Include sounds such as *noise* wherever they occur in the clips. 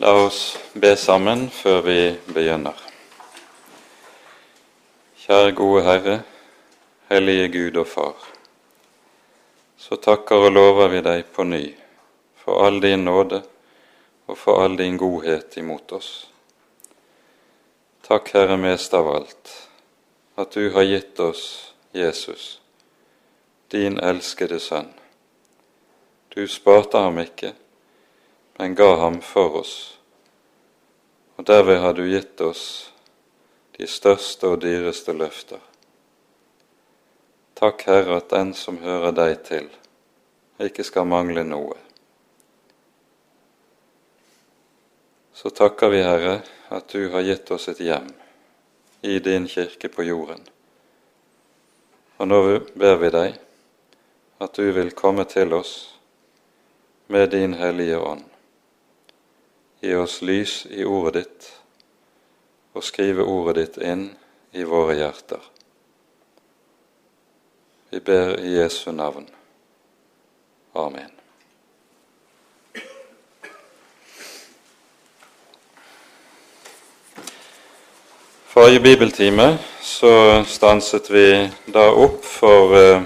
La oss be sammen før vi begynner. Kjære gode Herre, hellige Gud og Far. Så takker og lover vi deg på ny for all din nåde og for all din godhet imot oss. Takk, Herre, mest av alt, at du har gitt oss Jesus, din elskede Sønn. Du sparte ham ikke, men ga ham for oss. Og derved har du gitt oss de største og dyreste løfter. Takk, Herre, at den som hører deg til, ikke skal mangle noe. Så takker vi, Herre, at du har gitt oss et hjem i din kirke på jorden. Og nå ber vi deg at du vil komme til oss med din Hellige Ånd Gi oss lys i ordet ditt, og skrive ordet ditt inn i våre hjerter. Vi ber i Jesu navn. Amen. Forrige bibeltime så stanset vi da opp for eh,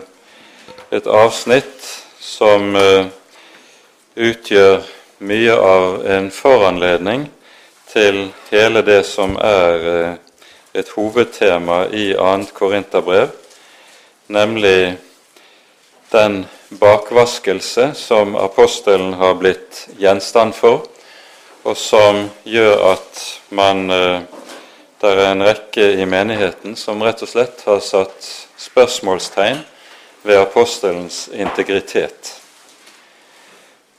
et avsnitt som eh, utgjør mye av en foranledning til hele det som er eh, et hovedtema i 2. Korinterbrev, nemlig den bakvaskelse som apostelen har blitt gjenstand for, og som gjør at man eh, Det er en rekke i menigheten som rett og slett har satt spørsmålstegn ved apostelens integritet.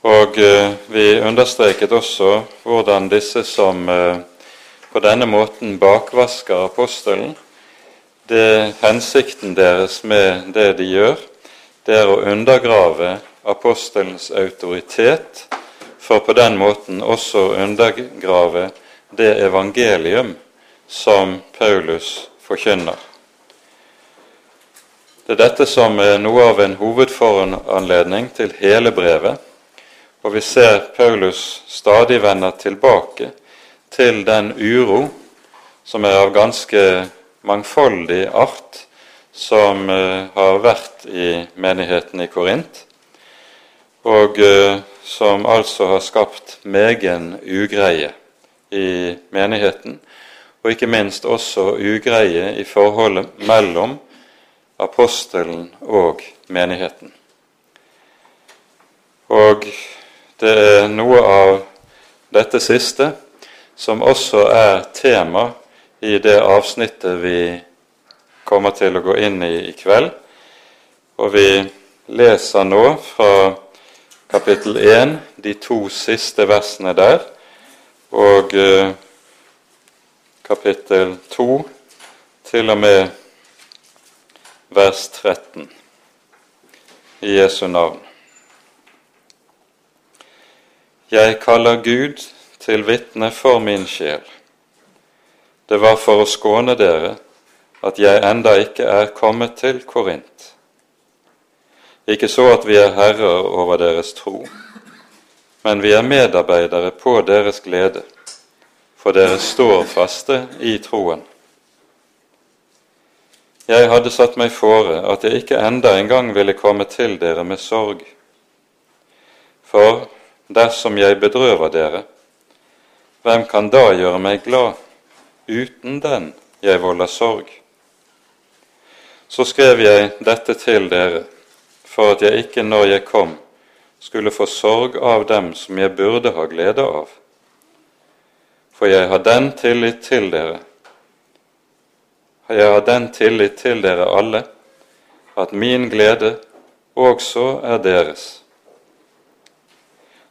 Og eh, vi understreket også hvordan disse som eh, på denne måten bakvasker apostelen, det hensikten deres med det de gjør, det er å undergrave apostelens autoritet, for på den måten også å undergrave det evangelium som Paulus forkynner. Det er dette som er noe av en hovedforanledning til hele brevet og vi ser Paulus stadig vender tilbake til den uro som er av ganske mangfoldig art, som uh, har vært i menigheten i Korint, og uh, som altså har skapt megen ugreie i menigheten, og ikke minst også ugreie i forholdet mellom apostelen og menigheten. Og det er noe av dette siste som også er tema i det avsnittet vi kommer til å gå inn i i kveld. Og vi leser nå fra kapittel 1, de to siste versene der, og eh, kapittel 2 til og med vers 13 i Jesu navn. Jeg kaller Gud til vitne for min sjel. Det var for å skåne dere at jeg enda ikke er kommet til Korint. Ikke så at vi er herrer over deres tro, men vi er medarbeidere på deres glede, for dere står faste i troen. Jeg hadde satt meg fore at jeg ikke enda engang ville komme til dere med sorg. For dersom jeg bedrøver dere, hvem kan da gjøre meg glad uten den jeg volder sorg? Så skrev jeg dette til dere for at jeg ikke når jeg kom, skulle få sorg av dem som jeg burde ha glede av. For jeg har den tillit til dere, jeg har den tillit til dere alle, at min glede også er deres.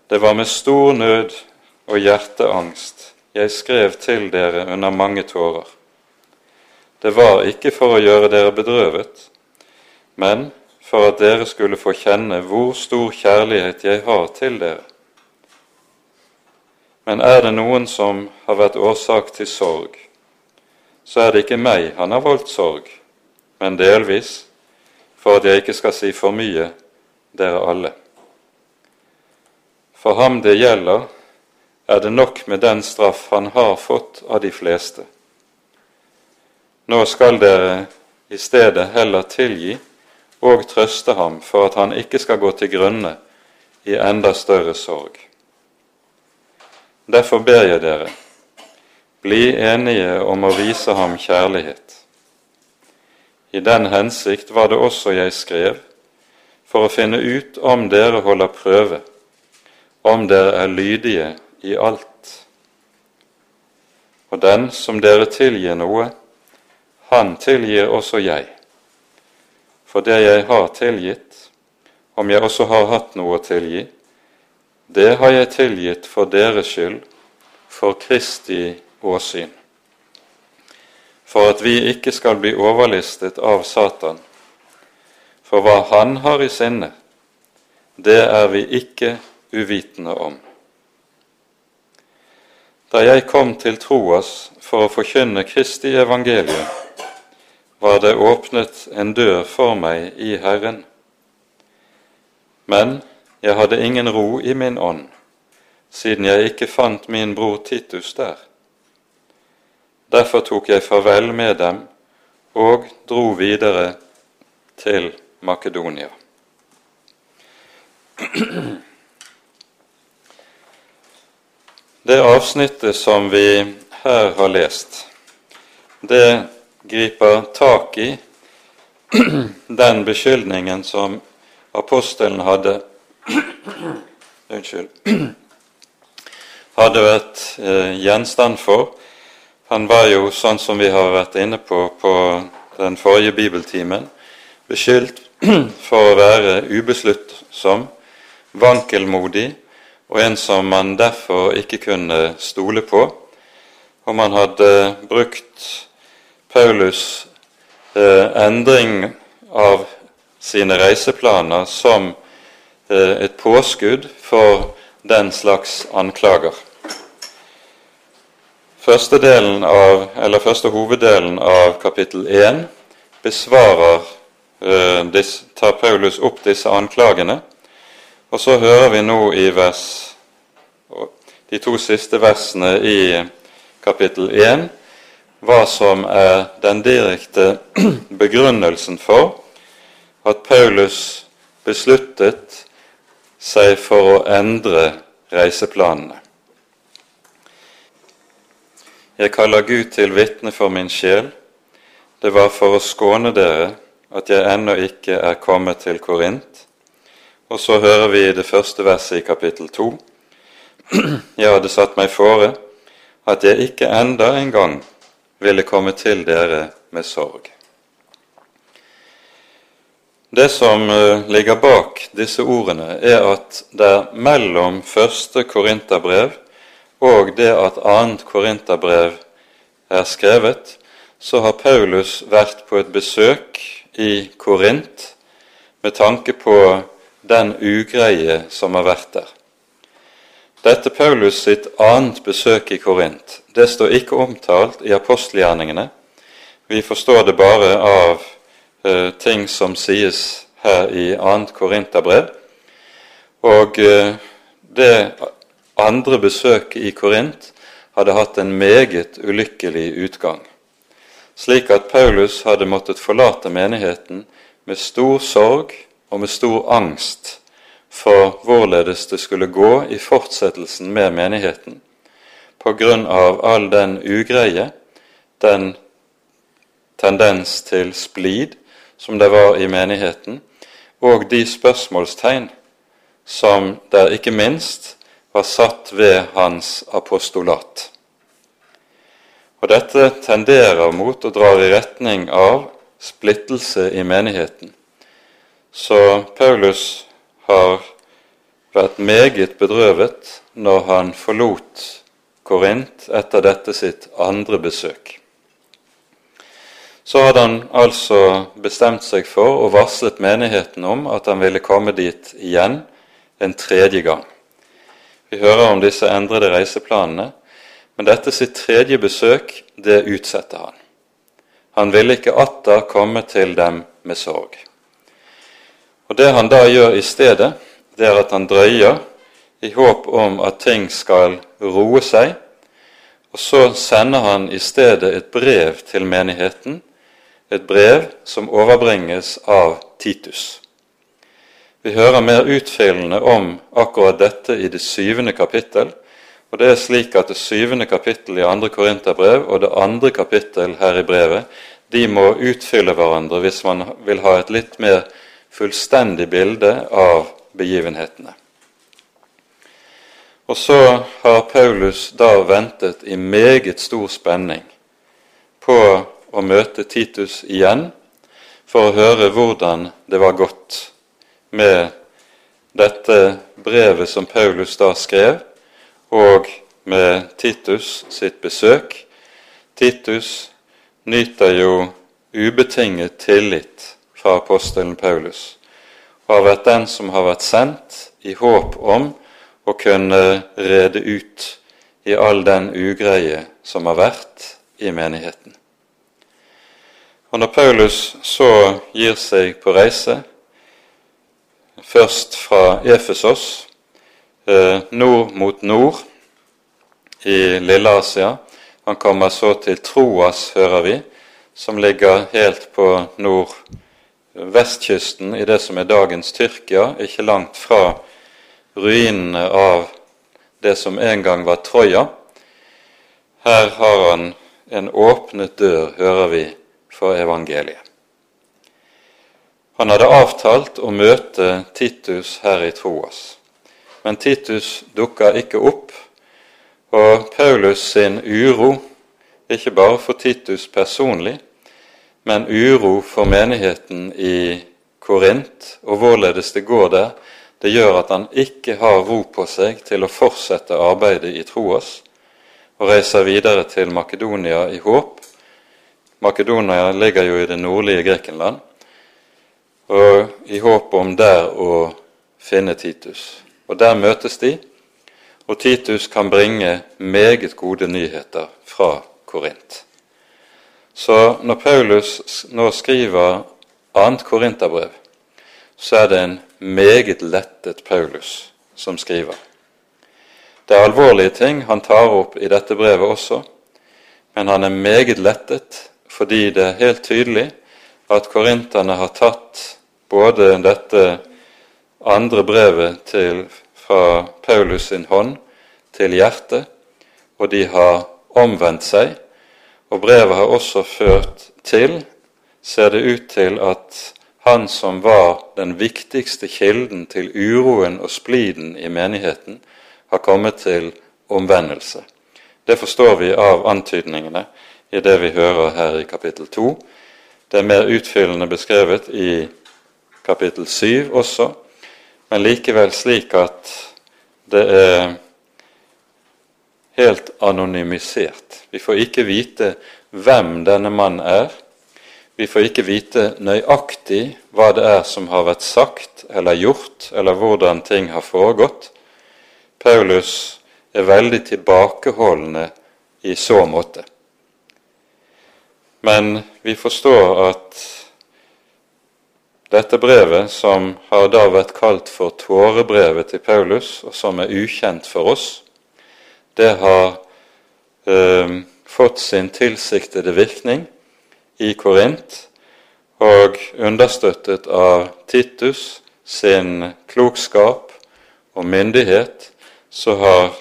Det var med stor nød og hjerteangst jeg skrev til dere under mange tårer. Det var ikke for å gjøre dere bedrøvet, men for at dere skulle få kjenne hvor stor kjærlighet jeg har til dere. Men er det noen som har vært årsak til sorg, så er det ikke meg han har voldt sorg, men delvis for at jeg ikke skal si for mye, dere alle. For ham det gjelder, er det nok med den straff han har fått av de fleste. Nå skal dere i stedet heller tilgi og trøste ham for at han ikke skal gå til grunne i enda større sorg. Derfor ber jeg dere, bli enige om å vise ham kjærlighet. I den hensikt var det også jeg skrev, for å finne ut om dere holder prøve, om dere er lydige i alt. Og den som dere tilgir noe, han tilgir også jeg. For det jeg har tilgitt, om jeg også har hatt noe å tilgi, det har jeg tilgitt for deres skyld, for Kristi åsyn, for at vi ikke skal bli overlistet av Satan. For hva han har i sinne, det er vi ikke uvitende om. Da jeg kom til Troas for å forkynne Kristi evangelium, var det åpnet en dør for meg i Herren. Men jeg hadde ingen ro i min ånd, siden jeg ikke fant min bror Titus der. Derfor tok jeg farvel med dem og dro videre til Makedonia. *clears throat* Det avsnittet som vi her har lest, det griper tak i *clears throat* den beskyldningen som apostelen hadde *clears throat* Unnskyld. *clears throat* Hadde vært eh, gjenstand for. Han var jo, sånn som vi har vært inne på på den forrige bibeltimen, beskyldt for å være ubesluttsom, vankelmodig og en som man derfor ikke kunne stole på. Og man hadde brukt Paulus' eh, endring av sine reiseplaner som eh, et påskudd for den slags anklager. Første, av, første hoveddelen av kapittel 1 besvarer eh, disse, tar Paulus opp disse anklagene. Og så hører vi nå i vers, de to siste versene i kapittel 1 hva som er den direkte *clears throat* begrunnelsen for at Paulus besluttet seg for å endre reiseplanene. Jeg kaller Gud til vitne for min sjel. Det var for å skåne dere at jeg ennå ikke er kommet til Korint. Og så hører vi i det første verset i kapittel to. Jeg hadde satt meg fore at jeg ikke enda en gang ville komme til dere med sorg. Det som eh, ligger bak disse ordene, er at det mellom første Korinterbrev og det at annet Korinterbrev er skrevet, så har Paulus vært på et besøk i Korint med tanke på den ugreie som har vært der. Dette Paulus sitt annet besøk i Korint det står ikke omtalt i apostelgjerningene. Vi forstår det bare av uh, ting som sies her i annet Korinterbrev. Og uh, det andre besøket i Korint hadde hatt en meget ulykkelig utgang, slik at Paulus hadde måttet forlate menigheten med stor sorg og med stor angst for hvorledes det skulle gå i fortsettelsen med menigheten, på grunn av all den ugreie, den tendens til splid som det var i menigheten, og de spørsmålstegn som der ikke minst var satt ved hans apostolat. Og Dette tenderer mot og drar i retning av splittelse i menigheten. Så Paulus har vært meget bedrøvet når han forlot Korint etter dette sitt andre besøk. Så hadde han altså bestemt seg for og varslet menigheten om at han ville komme dit igjen en tredje gang. Vi hører om disse endrede reiseplanene, men dette sitt tredje besøk, det utsetter han. Han ville ikke atter komme til dem med sorg. Og Det han da gjør i stedet, det er at han drøyer i håp om at ting skal roe seg, og så sender han i stedet et brev til menigheten, et brev som overbringes av Titus. Vi hører mer utfyllende om akkurat dette i det syvende kapittel. Og det er slik at det syvende kapittel i andre Korinterbrev og det andre kapittel her i brevet de må utfylle hverandre hvis man vil ha et litt mer fullstendig bilde av begivenhetene. Og så har Paulus da ventet i meget stor spenning på å møte Titus igjen for å høre hvordan det var gått med dette brevet som Paulus da skrev, og med Titus sitt besøk. Titus nyter jo ubetinget tillit fra apostelen Paulus, og har vært den som har vært sendt i håp om å kunne rede ut i all den ugreie som har vært i menigheten. Og Når Paulus så gir seg på reise, først fra Efesos, eh, nord mot nord i Lille-Asia. Han kommer så til Troas, hører vi, som ligger helt på nordvestkysten i det som er dagens Tyrkia, ikke langt fra ruinene av det som en gang var Troja. Her har han en åpnet dør, hører vi, for evangeliet. Han hadde avtalt å møte Titus her i Troas, men Titus dukka ikke opp, og Paulus sin uro, ikke bare for Titus personlig, men uro for menigheten i Korint og hvorledes det går der, det gjør at han ikke har ro på seg til å fortsette arbeidet i Troas og reiser videre til Makedonia i håp. Makedonia ligger jo i det nordlige Grekenland og i håp om der å finne Titus. Og Der møtes de, og Titus kan bringe meget gode nyheter fra Korint. Så når Paulus nå skriver annet korinterbrev, så er det en meget lettet Paulus som skriver. Det er alvorlige ting han tar opp i dette brevet også, men han er meget lettet fordi det er helt tydelig at korinterne har tatt både dette andre brevet til, fra Paulus sin hånd til hjertet, og de har omvendt seg. Og brevet har også ført til, ser det ut til, at han som var den viktigste kilden til uroen og spliden i menigheten, har kommet til omvendelse. Det forstår vi av antydningene i det vi hører her i kapittel 2. Det er mer utfyllende beskrevet i kapittel 7 også, men likevel slik at det er helt anonymisert. Vi får ikke vite hvem denne mannen er. Vi får ikke vite nøyaktig hva det er som har vært sagt eller gjort, eller hvordan ting har foregått. Paulus er veldig tilbakeholdende i så måte. Men vi forstår at dette brevet, som har da vært kalt for tårebrevet til Paulus, og som er ukjent for oss, det har eh, fått sin tilsiktede virkning i Korint og understøttet av Titus sin klokskap og myndighet, så har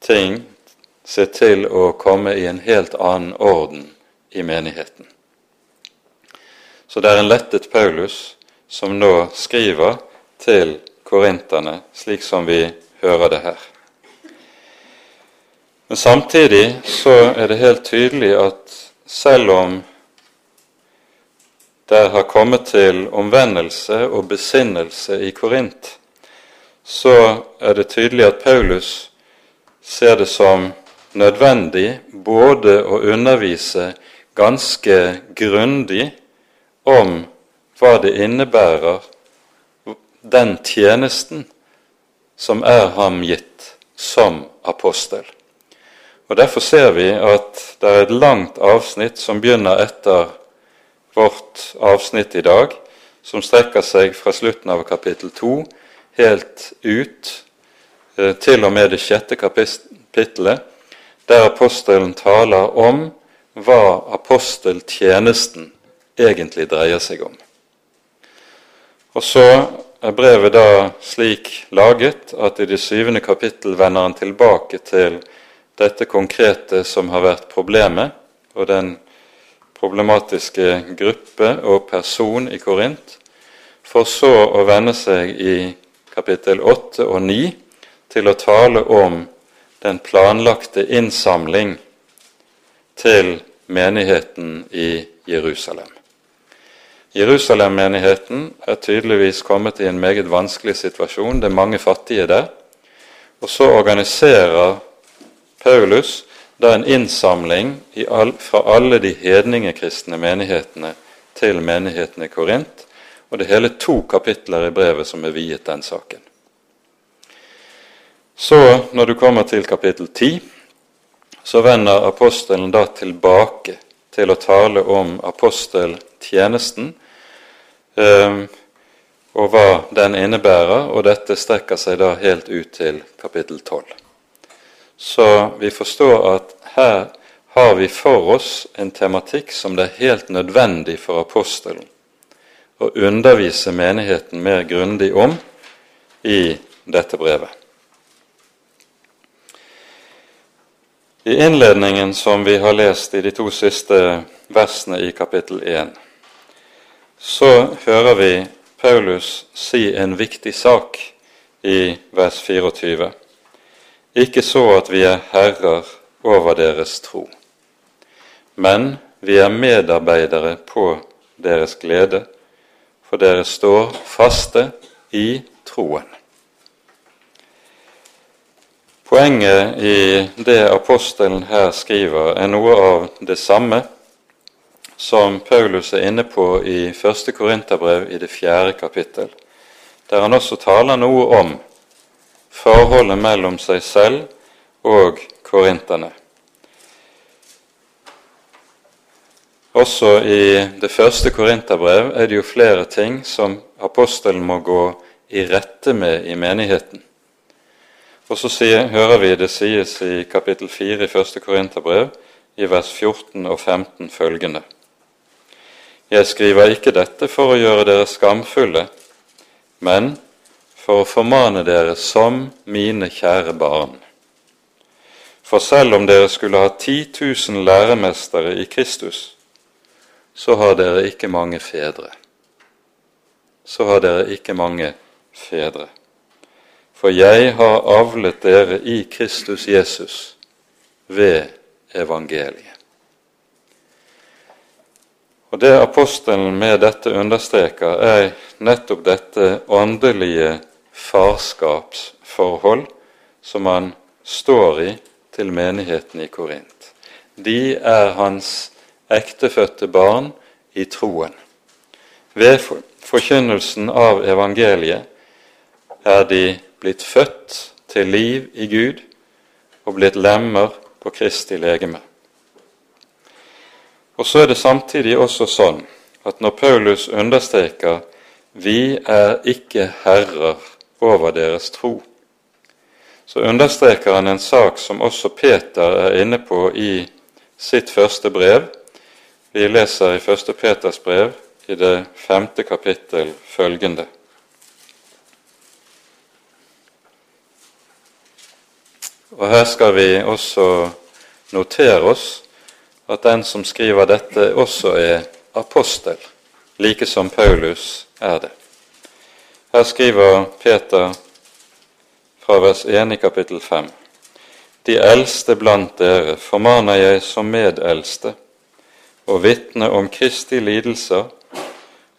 ting sett til å komme i en helt annen orden i menigheten. Så det er en lettet Paulus som nå skriver til korinterne, slik som vi hører det her. Men samtidig så er det helt tydelig at selv om der har kommet til omvendelse og besinnelse i Korint, så er det tydelig at Paulus ser det som nødvendig både å undervise ganske grundig om hva det innebærer, den tjenesten som er ham gitt som apostel. Og Derfor ser vi at det er et langt avsnitt som begynner etter vårt avsnitt i dag, som strekker seg fra slutten av kapittel 2 helt ut eh, til og med det sjette kapittelet, der apostelen taler om hva aposteltjenesten egentlig dreier seg om. Og så er brevet da slik laget at i det syvende kapittel vender han tilbake til dette konkrete som har vært problemet, og den problematiske gruppe og person i Korint, for så å vende seg i kapittel 8 og 9 til å tale om den planlagte innsamling til menigheten i Jerusalem. Jerusalem-menigheten er tydeligvis kommet i en meget vanskelig situasjon. Det er mange fattige der. Og så organiserer Paulus da en innsamling fra alle de hedningekristne menighetene til menigheten i Korint. Og det er hele to kapitler i brevet som er viet den saken. Så, når du kommer til kapittel 10, så vender apostelen da tilbake til å tale om aposteltjenesten eh, og hva den innebærer, og dette strekker seg da helt ut til kapittel 12. Så vi forstår at her har vi for oss en tematikk som det er helt nødvendig for apostelen å undervise menigheten mer grundig om i dette brevet. I innledningen som vi har lest i de to siste versene i kapittel 1, så hører vi Paulus si en viktig sak i vers 24. Ikke så at vi er herrer over deres tro, men vi er medarbeidere på deres glede, for dere står faste i troen. Poenget i det apostelen her skriver, er noe av det samme som Paulus er inne på i første Korinterbrev i det fjerde kapittel, der han også taler noe om forholdet mellom seg selv og korinterne. Også i det første Korinterbrev er det jo flere ting som apostelen må gå i rette med i menigheten. Og så sier, hører vi det sies i kapittel 4 i første Korinterbrev, i vers 14 og 15 følgende. Jeg skriver ikke dette for å gjøre dere skamfulle, men for å formane dere som mine kjære barn. For selv om dere skulle ha 10 000 læremestere i Kristus, så har dere ikke mange fedre. Så har dere ikke mange fedre. For jeg har avlet dere i Kristus Jesus ved evangeliet. Og Det apostelen med dette understreker, er nettopp dette åndelige farskapsforhold som han står i til menigheten i Korint. De er hans ektefødte barn i troen. Ved forkynnelsen av evangeliet er de blitt født til liv i Gud og blitt lemmer på Kristi legeme. Og så er det samtidig også sånn at når Paulus understreker vi er ikke herrer over deres tro, så understreker han en sak som også Peter er inne på i sitt første brev. Vi leser i første Peters brev i det femte kapittel følgende. Og her skal vi også notere oss at den som skriver dette, også er apostel, like som Paulus er det. Her skriver Peter fra vers 1 i kapittel 5. De eldste blant dere formaner jeg som medeldste og vitne om Kristi lidelser,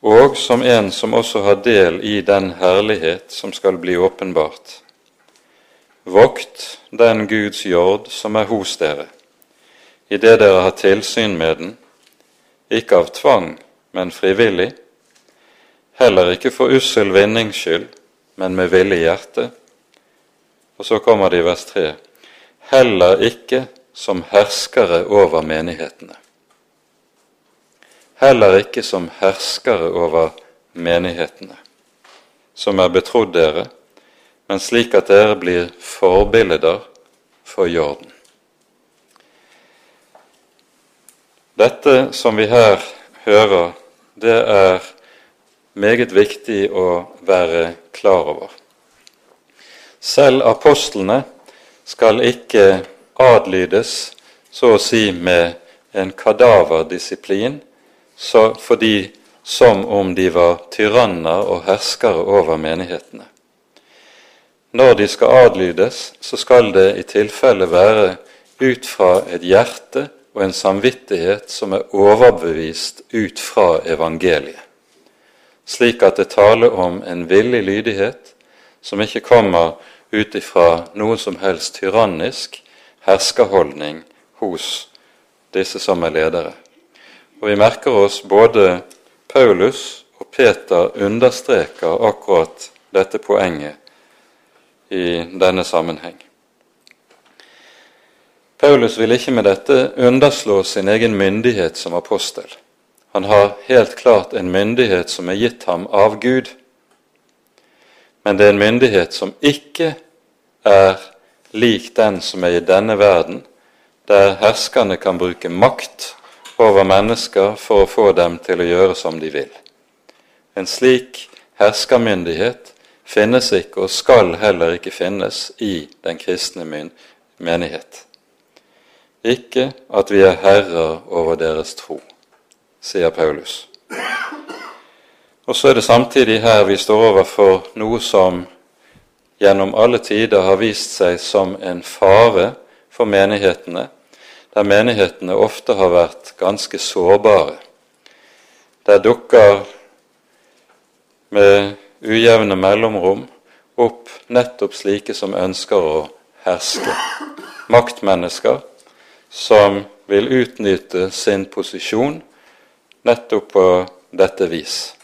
og som en som også har del i den herlighet som skal bli åpenbart. Vokt den Guds jord som er hos dere, idet dere har tilsyn med den, ikke av tvang, men frivillig, heller ikke for ussel vinnings skyld, men med villig hjerte. Og så kommer det i vers 3.: Heller ikke som herskere over menighetene. Heller ikke som herskere over menighetene, som er betrodd dere, men slik at dere blir forbilder for jorden. Dette som vi her hører, det er meget viktig å være klar over. Selv apostlene skal ikke adlydes, så å si med en kadaverdisiplin, fordi som om de var tyranner og herskere over menighetene. Når de skal adlydes, så skal det i tilfelle være ut fra et hjerte og en samvittighet som er overbevist ut fra evangeliet, slik at det taler om en villig lydighet som ikke kommer ut ifra noe som helst tyrannisk herskerholdning hos disse som er ledere. Og Vi merker oss både Paulus og Peter understreker akkurat dette poenget i denne sammenheng. Paulus vil ikke med dette underslå sin egen myndighet som apostel. Han har helt klart en myndighet som er gitt ham av Gud, men det er en myndighet som ikke er lik den som er i denne verden, der herskerne kan bruke makt over mennesker for å få dem til å gjøre som de vil. En slik herskermyndighet finnes ikke og skal heller ikke finnes i den kristne menighet. Ikke at vi er herrer over deres tro, sier Paulus. Og så er det samtidig her vi står overfor noe som gjennom alle tider har vist seg som en fare for menighetene, der menighetene ofte har vært ganske sårbare. Der dukker med ujevne mellomrom opp nettopp slike som ønsker å herske. Maktmennesker som vil utnytte sin posisjon nettopp på dette vis.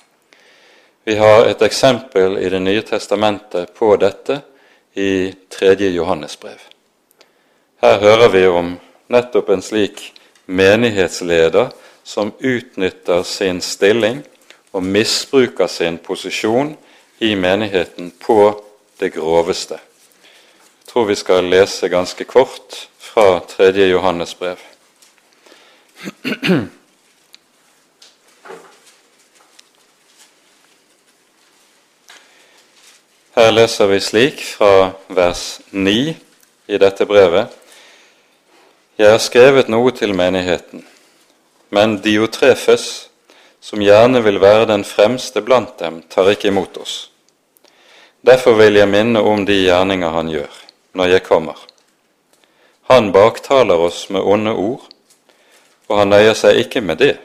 Vi har et eksempel i Det nye testamentet på dette i tredje Johannesbrev. Her hører vi om nettopp en slik menighetsleder som utnytter sin stilling og misbruker sin posisjon i menigheten på det groveste. Jeg tror vi skal lese ganske kort fra tredje Johannes brev. *clears throat* Her leser vi slik fra vers 9 i dette brevet. Jeg har skrevet noe til menigheten, men Diotrefes, som gjerne vil være den fremste blant dem, tar ikke imot oss. Derfor vil jeg minne om de gjerninger han gjør, når jeg kommer. Han baktaler oss med onde ord, og han nøyer seg ikke med det.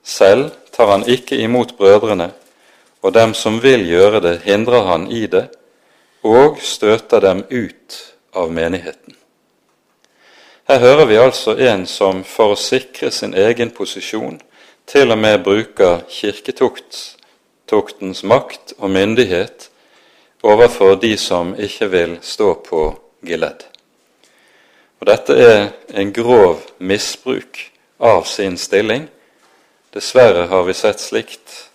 Selv tar han ikke imot brødrene, og dem som vil gjøre det, hindrer han i det, og støter dem ut av menigheten. Her hører vi altså en som for å sikre sin egen posisjon til og med bruker kirketuktens makt og myndighet overfor de som ikke vil stå på geledd. Og Dette er en grov misbruk av sin stilling. Dessverre har vi sett slikt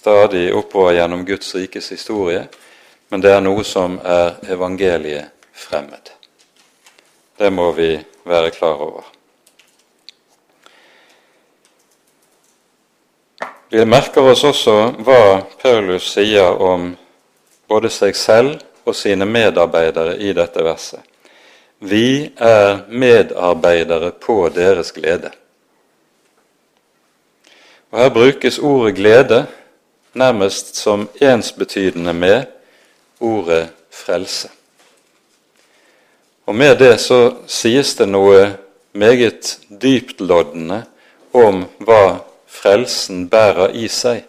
stadig oppover gjennom Guds rikes historie, men det er noe som er evangeliet fremmed. Det må vi være klar over. Vi merker oss også hva Paulus sier om både seg selv og sine medarbeidere i dette verset. Vi er medarbeidere på deres glede. Og Her brukes ordet glede nærmest som ensbetydende med ordet frelse. Og med det så sies det noe meget dyptloddende om hva frelsen bærer i seg.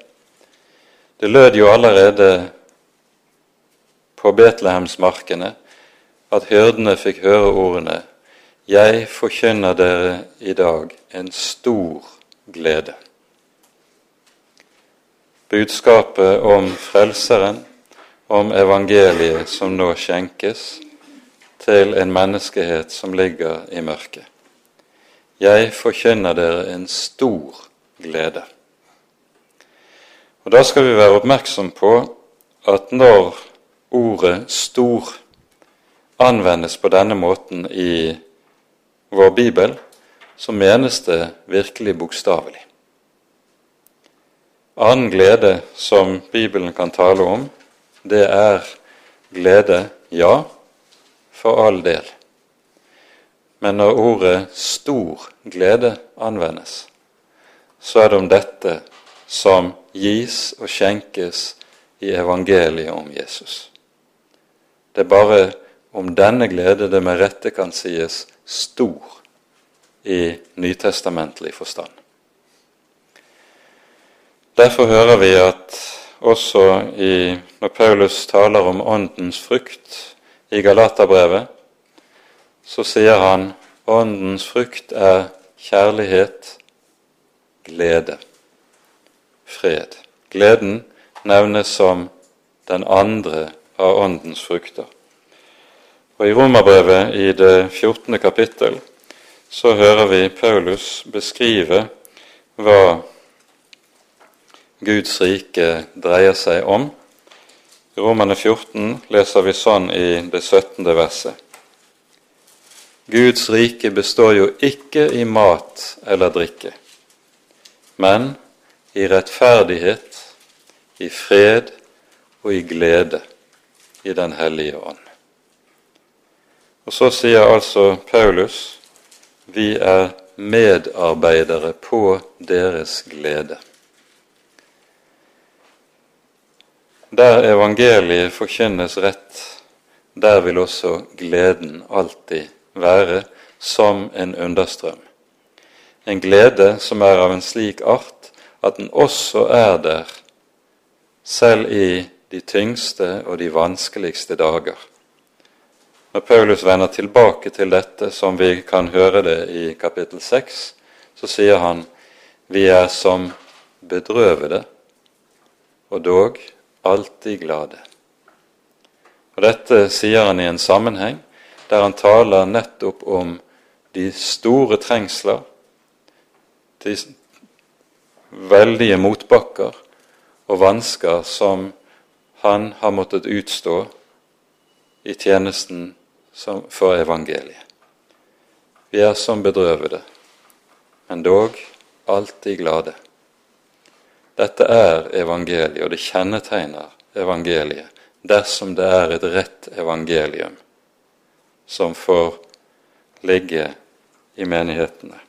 Det lød jo allerede på Betlehemsmarkene at hyrdene fikk høre ordene Jeg forkynner dere i dag en stor glede. Budskapet om Frelseren, om evangeliet som nå skjenkes, til en menneskehet som ligger i mørket. Jeg forkynner dere en stor glede. Og Da skal vi være oppmerksom på at når ordet 'stor' anvendes på denne måten i vår bibel, så menes det virkelig bokstavelig. Annen glede som Bibelen kan tale om, det er glede, ja, for all del. Men når ordet 'stor glede' anvendes, så er det om dette som gis og skjenkes i evangeliet om Jesus. Det er bare om denne glede det med rette kan sies stor i nytestamentlig forstand. Derfor hører vi at også i, når Paulus taler om åndens frukt i Galaterbrevet, så sier han åndens frukt er kjærlighet, glede, fred. Gleden nevnes som den andre av åndens frukter. Og I Romerbrevet i det 14. kapittel så hører vi Paulus beskrive hva Guds rike dreier seg om. I Romane 14 leser vi sånn i det 17. verset. Guds rike består jo ikke i mat eller drikke, men i rettferdighet, i fred og i glede i Den hellige ånd. Og så sier altså Paulus vi er medarbeidere på deres glede. Der evangeliet forkynnes rett, der vil også gleden alltid være som en understrøm. En glede som er av en slik art at den også er der selv i de tyngste og de vanskeligste dager. Når Paulus vender tilbake til dette, som vi kan høre det i kapittel 6, så sier han vi er som bedrøvede og dog alltid glade. Og Dette sier han i en sammenheng der han taler nettopp om de store trengsler, de veldige motbakker og vansker som han har måttet utstå i tjenesten for evangeliet. Vi er som bedrøvede, men dog alltid glade. Dette er evangeliet, og det kjennetegner evangeliet dersom det er et rett evangelium som får ligge i menighetene.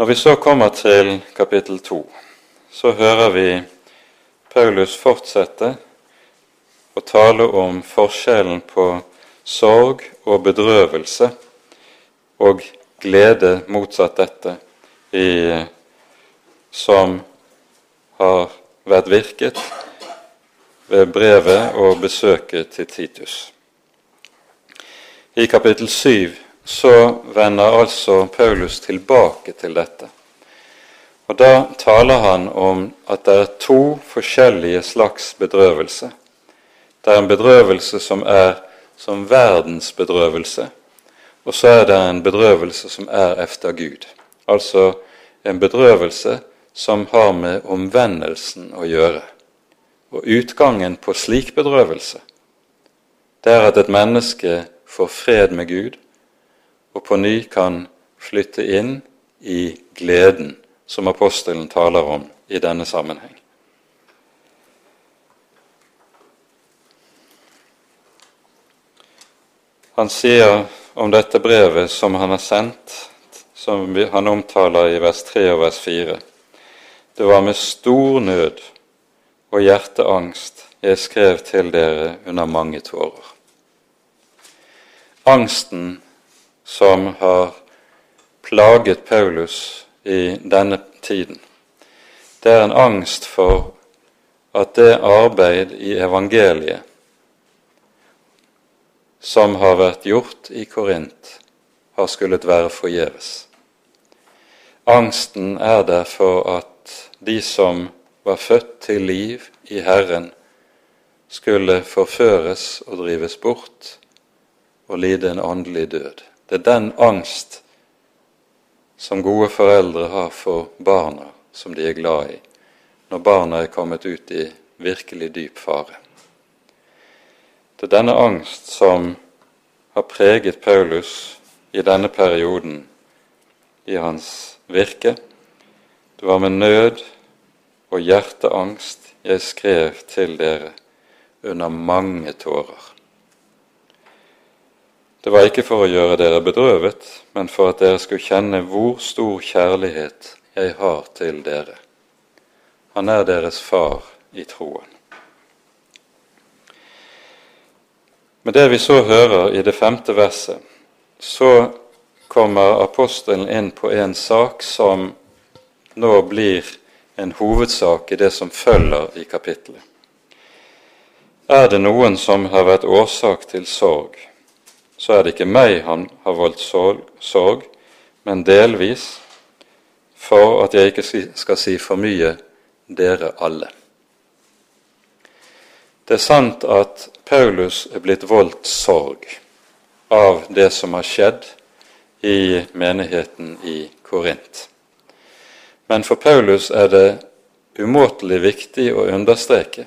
Når vi så kommer til kapittel to, så hører vi Paulus fortsette å tale om forskjellen på sorg og bedrøvelse og glede motsatt dette i, som har vært virket ved brevet og besøket til Titus. I kapittel 7 så vender altså Paulus tilbake til dette. Og Da taler han om at det er to forskjellige slags bedrøvelse. Det er en bedrøvelse som er som verdens bedrøvelse, og så er det en bedrøvelse som er efter Gud. Altså en bedrøvelse som har med omvendelsen å gjøre. Og utgangen på slik bedrøvelse, det er at et menneske får fred med Gud og på ny kan flytte inn i gleden som apostelen taler om i denne sammenheng. Han sier om dette brevet som han har sendt som han omtaler i vers 3 og vers 4. Det var med stor nød og hjerteangst jeg skrev til dere under mange tårer. Angsten som har plaget Paulus i denne tiden, det er en angst for at det arbeid i evangeliet som har vært gjort i Korint, har skullet være forgjeves. Angsten er der for at de som var født til liv i Herren, skulle forføres og drives bort og lide en åndelig død. Det er den angst som gode foreldre har for barna som de er glad i, når barna er kommet ut i virkelig dyp fare. Det er denne angst som har preget Paulus i denne perioden i hans virke. Det var med nød og hjerteangst jeg skrev til dere under mange tårer. Det var ikke for å gjøre dere bedrøvet, men for at dere skulle kjenne hvor stor kjærlighet jeg har til dere. Han er deres far i troen. Med det vi så hører i det femte verset, så kommer apostelen inn på en sak som nå blir en hovedsak i det som følger i kapittelet. Er det noen som har vært årsak til sorg, så er det ikke meg han har voldt sorg, men delvis for at jeg ikke skal si for mye dere alle. Det er sant at Paulus er blitt voldt sorg av det som har skjedd i menigheten i Korint. Men for Paulus er det umåtelig viktig å understreke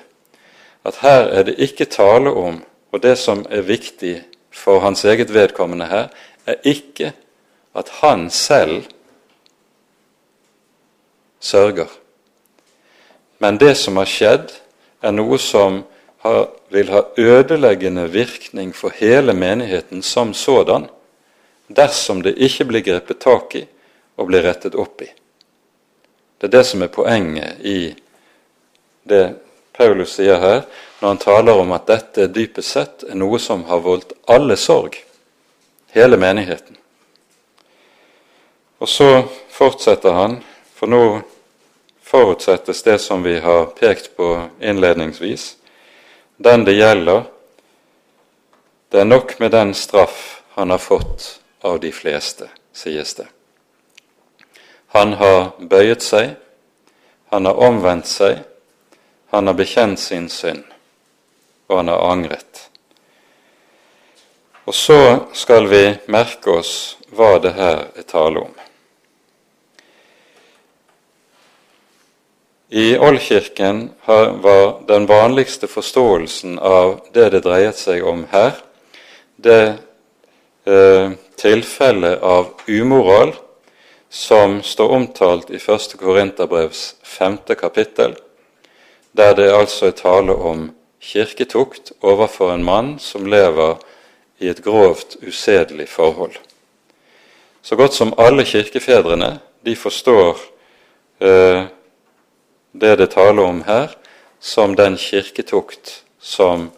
at her er det ikke tale om, og det som er viktig for hans eget vedkommende her, er ikke at han selv sørger. Men det som har skjedd, er noe som har, vil ha ødeleggende virkning for hele menigheten som sådan, dersom det ikke blir grepet tak i og blir rettet opp i. Det er det som er poenget i det Paulus sier her, når han taler om at dette dypest sett er noe som har voldt alle sorg, hele menigheten. Og så fortsetter han, for nå forutsettes det som vi har pekt på innledningsvis. Den det gjelder, det er nok med den straff han har fått av de fleste, sies det. Han har bøyet seg, han har omvendt seg, han har bekjent sin synd, og han har angret. Og så skal vi merke oss hva det her er tale om. I oldkirken var den vanligste forståelsen av det det dreiet seg om her, det eh, tilfellet av umoral som står omtalt i 1. Korinterbrevs 5. kapittel, der det altså er tale om kirketukt overfor en mann som lever i et grovt usedelig forhold. Så godt som alle kirkefedrene de forstår eh, det det taler om her, som den kirketukt som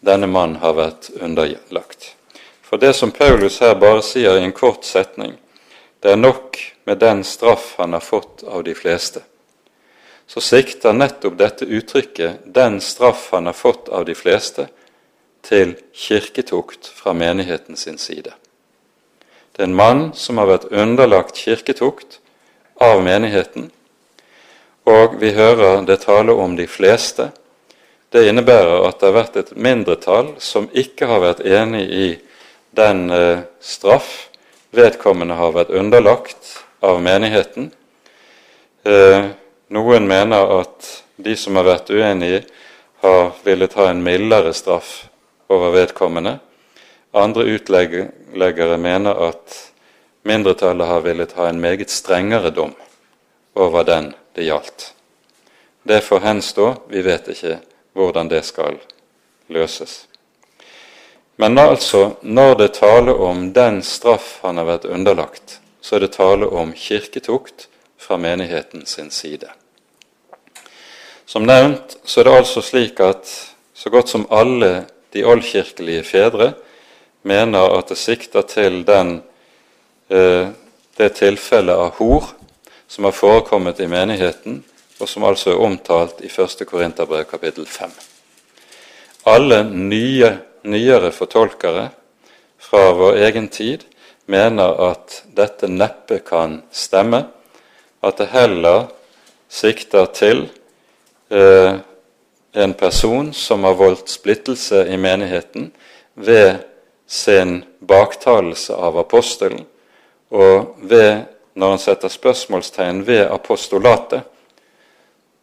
denne mann har vært underlagt. For det som Paulus her bare sier i en kort setning, det er nok med den straff han har fått av de fleste. Så sikter nettopp dette uttrykket 'den straff han har fått av de fleste' til kirketukt fra menigheten sin side. Det er en mann som har vært underlagt kirketukt av menigheten, og vi hører det tale om de fleste. Det innebærer at det har vært et mindretall som ikke har vært enig i den eh, straff vedkommende har vært underlagt av menigheten. Eh, noen mener at de som har vært uenige, har villet ha en mildere straff over vedkommende. Andre utleggere mener at mindretallet har villet ha en meget strengere dom over den det gjaldt. Det får henstå, vi vet ikke hvordan det skal løses. Men altså, når det taler om den straff han har vært underlagt, så er det tale om kirketukt fra menigheten sin side. Som nevnt så er det altså slik at så godt som alle de oldkirkelige fedre mener at det sikter til den, eh, det tilfellet av hor som har forekommet i menigheten, og som altså er omtalt i 1. Korinterbrev kapittel 5. Alle nye, nyere fortolkere fra vår egen tid mener at dette neppe kan stemme, at det heller sikter til eh, en person som har voldt splittelse i menigheten ved sin baktalelse av apostelen og ved når han setter spørsmålstegn ved apostolatet,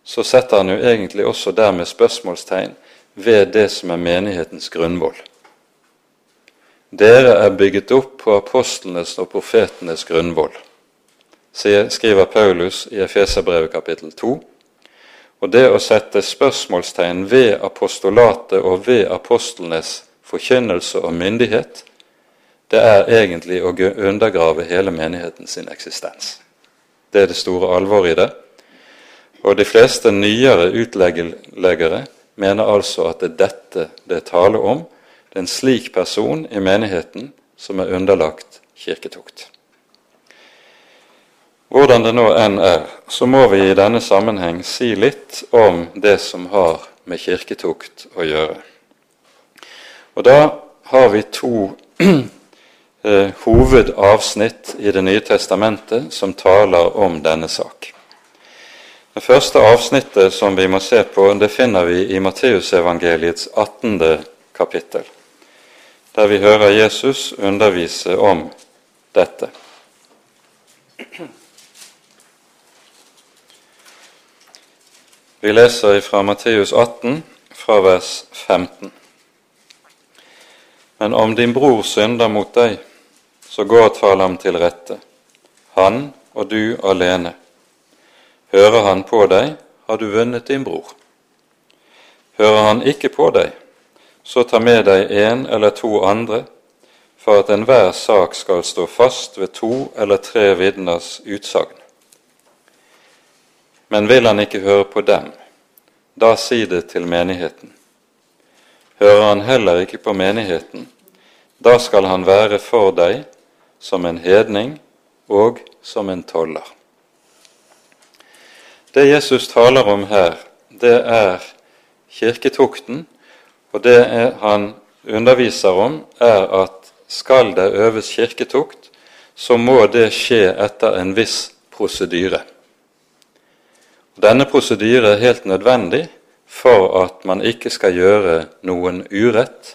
så setter han jo egentlig også dermed spørsmålstegn ved det som er menighetens grunnvoll. Dere er bygget opp på apostlenes og profetenes grunnvoll, skriver Paulus i Efeserbrevet kapittel 2. Og det å sette spørsmålstegn ved apostolatet og ved apostlenes forkynnelse og myndighet, det er egentlig å undergrave hele menigheten sin eksistens. Det er det store alvoret i det. Og de fleste nyere utleggere mener altså at det er dette det er tale om. Det er en slik person i menigheten som er underlagt kirketukt. Hvordan det nå enn er, så må vi i denne sammenheng si litt om det som har med kirketukt å gjøre. Og da har vi to *clears throat* eh, hovedavsnitt i Det nye testamentet som taler om denne sak. Det første avsnittet som vi må se på, det finner vi i Matteusevangeliets 18. kapittel, der vi hører Jesus undervise om dette. Vi leser fra Matteus 18, fra vers 15. Men om din bror synder mot deg, så gå og tal ham til rette, han og du alene. Hører han på deg, har du vunnet din bror. Hører han ikke på deg, så ta med deg en eller to andre, for at enhver sak skal stå fast ved to eller tre vitners utsagn. Men vil han ikke høre på dem, da si det til menigheten. Hører han heller ikke på menigheten, da skal han være for deg som en hedning og som en toller. Det Jesus taler om her, det er kirketukten, og det han underviser om, er at skal det øves kirketukt, så må det skje etter en viss prosedyre. Denne prosedyre er helt nødvendig for at man ikke skal gjøre noen urett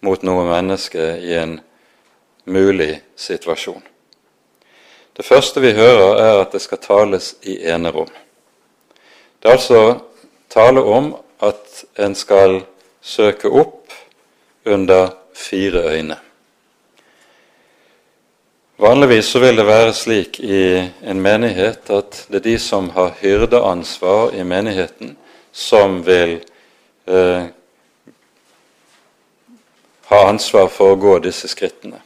mot noe menneske i en mulig situasjon. Det første vi hører, er at det skal tales i enerom. Det er altså tale om at en skal søke opp under fire øyne. Vanligvis så vil det være slik i en menighet at det er de som har hyrdeansvar i menigheten, som vil eh, ha ansvar for å gå disse skrittene.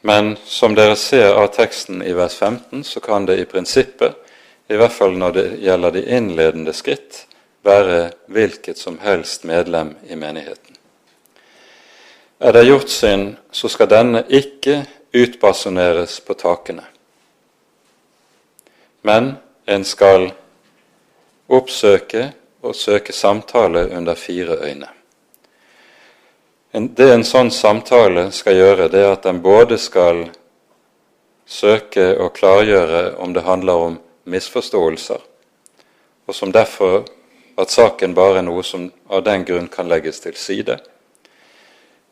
Men som dere ser av teksten i vers 15, så kan det i prinsippet, i hvert fall når det gjelder de innledende skritt, være hvilket som helst medlem i menigheten. Er det gjort synd, så skal denne ikke utbasoneres på takene. Men en skal oppsøke og søke samtale under fire øyne. Det en sånn samtale skal gjøre, det er at den både skal søke å klargjøre om det handler om misforståelser, og som derfor at saken bare er noe som av den grunn kan legges til side.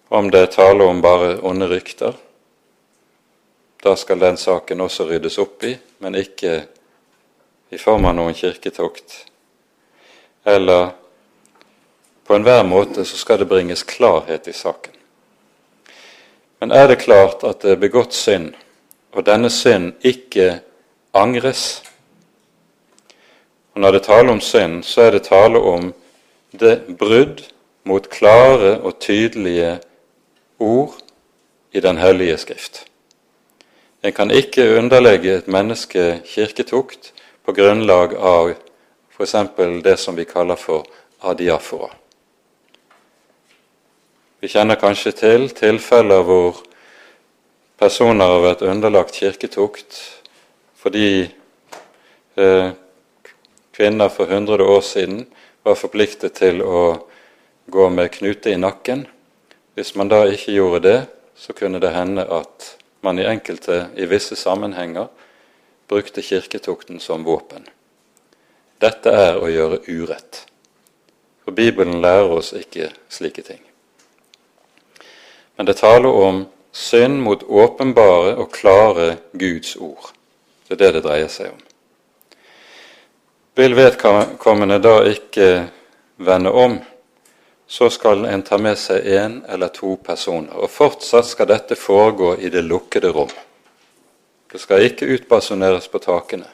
Om det er tale om bare onde rykter, da skal den saken også ryddes opp i, men ikke i form av noen kirketokt. Eller på enhver måte så skal det bringes klarhet i saken. Men er det klart at det er begått synd, og denne synd ikke angres Og Når det taler om synd, så er det tale om det brudd mot klare og tydelige ord i Den hellige Skrift. En kan ikke underlegge et menneske kirketukt på grunnlag av f.eks. det som vi kaller for adiafora. Vi kjenner kanskje til tilfeller hvor personer har vært underlagt kirketukt fordi eh, kvinner for 100 år siden var forpliktet til å gå med knute i nakken. Hvis man da ikke gjorde det, så kunne det hende at man i enkelte, i visse sammenhenger, brukte kirketukten som våpen. Dette er å gjøre urett. For Bibelen lærer oss ikke slike ting men det taler om synd mot åpenbare og klare Guds ord. Det er det det dreier seg om. Vil vedkommende da ikke vende om, så skal en ta med seg én eller to personer. Og fortsatt skal dette foregå i det lukkede rom. Det skal ikke utbasuneres på takene.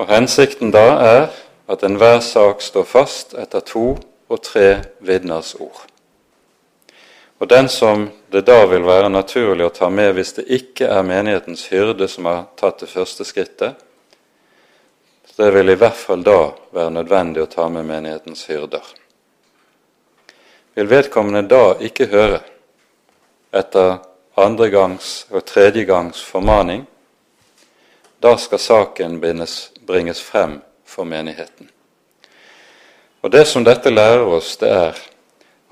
Og Hensikten da er at enhver sak står fast etter to og tre vitners ord. Og den som det da vil være naturlig å ta med hvis det ikke er menighetens hyrde som har tatt det første skrittet, det vil i hvert fall da være nødvendig å ta med menighetens hyrder. Vil vedkommende da ikke høre etter andre gangs og tredje gangs formaning, da skal saken bringes frem for menigheten. Og Det som dette lærer oss, det er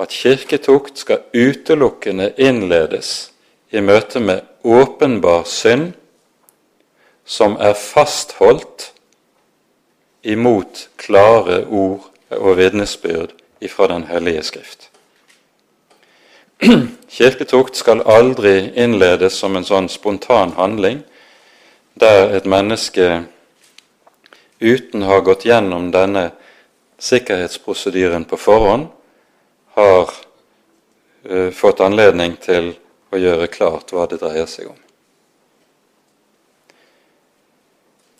at kirketukt skal utelukkende innledes i møte med åpenbar synd som er fastholdt imot klare ord og vitnesbyrd ifra Den hellige Skrift. *clears throat* Kirketukt skal aldri innledes som en sånn spontan handling der et menneske uten å ha gått gjennom denne sikkerhetsprosedyren på forhånd, har uh, fått anledning til å gjøre klart hva det dreier seg om.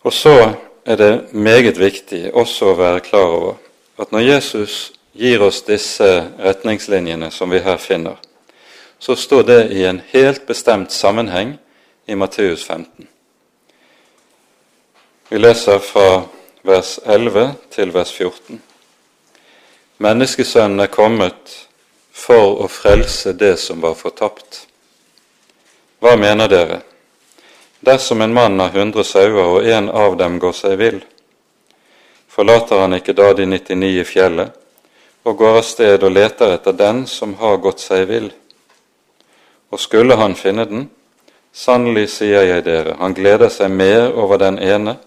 Og så er det meget viktig også å være klar over at når Jesus gir oss disse retningslinjene som vi her finner, så står det i en helt bestemt sammenheng i Matteus 15. Vi leser fra vers 11 til vers 14. Menneskesønnen er kommet for å frelse det som var fortapt. Hva mener dere? Dersom en mann har hundre sauer, og en av dem går seg vill, forlater han ikke da de 99 i fjellet og går av sted og leter etter den som har gått seg vill? Og skulle han finne den, sannelig sier jeg dere, han gleder seg mer over den ene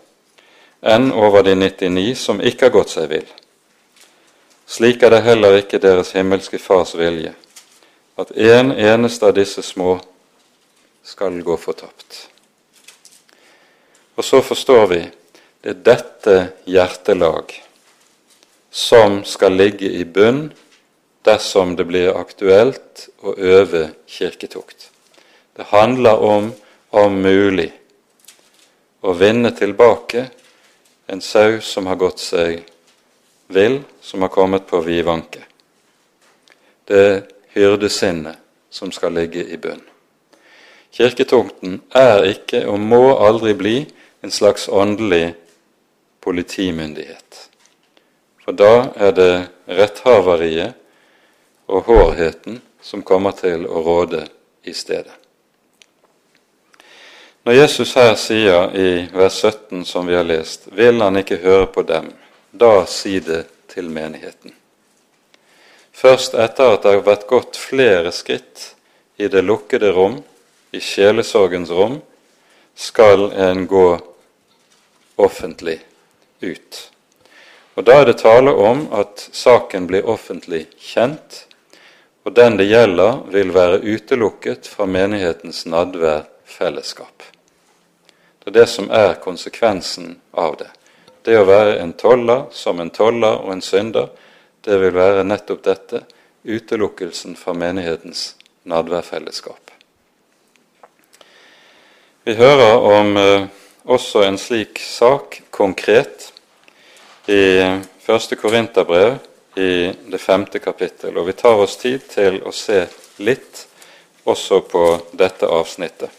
enn over de 99 som ikke har gått seg vill. Slik er det heller ikke deres himmelske Fars vilje, at en eneste av disse små skal gå fortapt. Og så forstår vi det er dette hjertelag som skal ligge i bunn dersom det blir aktuelt å øve kirketukt. Det handler om, om mulig, å vinne tilbake en sau som har gått seg vill, som har kommet på vidvanke. Det er hyrdesinnet som skal ligge i bunn. Kirketukten er ikke og må aldri bli en slags åndelig politimyndighet. For da er det retthaveriet og hårheten som kommer til å råde i stedet. Når Jesus her sier i vers 17, som vi har lest, vil han ikke høre på dem, da si det til menigheten. Først etter at det har vært gått flere skritt i det lukkede rom, i sjelesorgens rom, skal en gå offentlig ut. Og Da er det tale om at saken blir offentlig kjent, og den det gjelder, vil være utelukket fra menighetens nadvær fellesskap. Det er det som er konsekvensen av det. Det å være en toller som en toller og en synder, det vil være nettopp dette utelukkelsen fra menighetens nadværfellesskap. Vi hører om eh, også en slik sak konkret i første Korinterbrev i det femte kapittel. Og vi tar oss tid til å se litt også på dette avsnittet.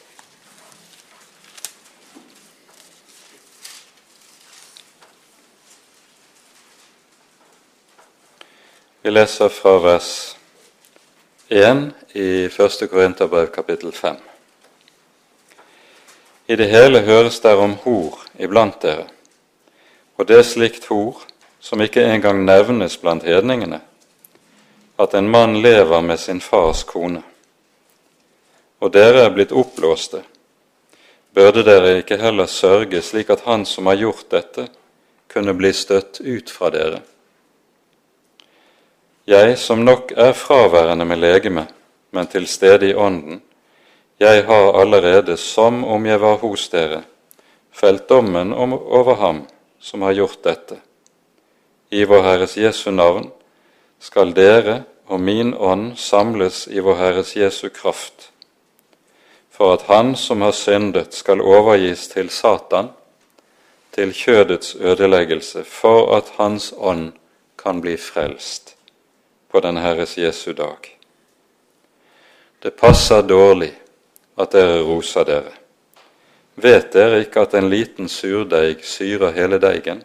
Vi leser fra vers 1 i 1. Korinterbrev kapittel 5. I det hele høres der om hor iblant dere, og det er slikt hor som ikke engang nevnes blant hedningene, at en mann lever med sin fars kone. Og dere er blitt oppblåste. Burde dere ikke heller sørge slik at han som har gjort dette, kunne bli støtt ut fra dere? Jeg som nok er fraværende med legeme, men til stede i ånden, jeg har allerede, som om jeg var hos dere, felt dommen over ham som har gjort dette. I vår Herres Jesu navn skal dere og min ånd samles i vår Herres Jesu kraft, for at Han som har syndet, skal overgis til Satan, til kjødets ødeleggelse, for at Hans ånd kan bli frelst på den Herres Jesu dag. Det passer dårlig at dere roser dere. Vet dere ikke at en liten surdeig syrer hele deigen?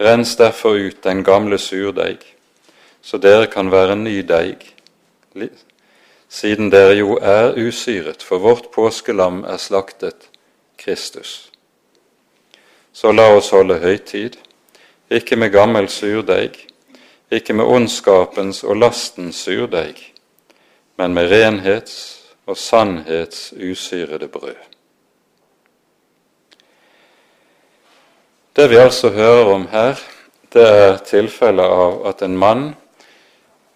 Rens derfor ut den gamle surdeig, så dere kan være ny deig, siden dere jo er usyret, for vårt påskelam er slaktet, Kristus. Så la oss holde høytid, ikke med gammel surdeig, ikke med ondskapens og lastens surdeig, men med renhets og sannhets usyrede brød. Det vi altså hører om her, det er tilfellet av at en mann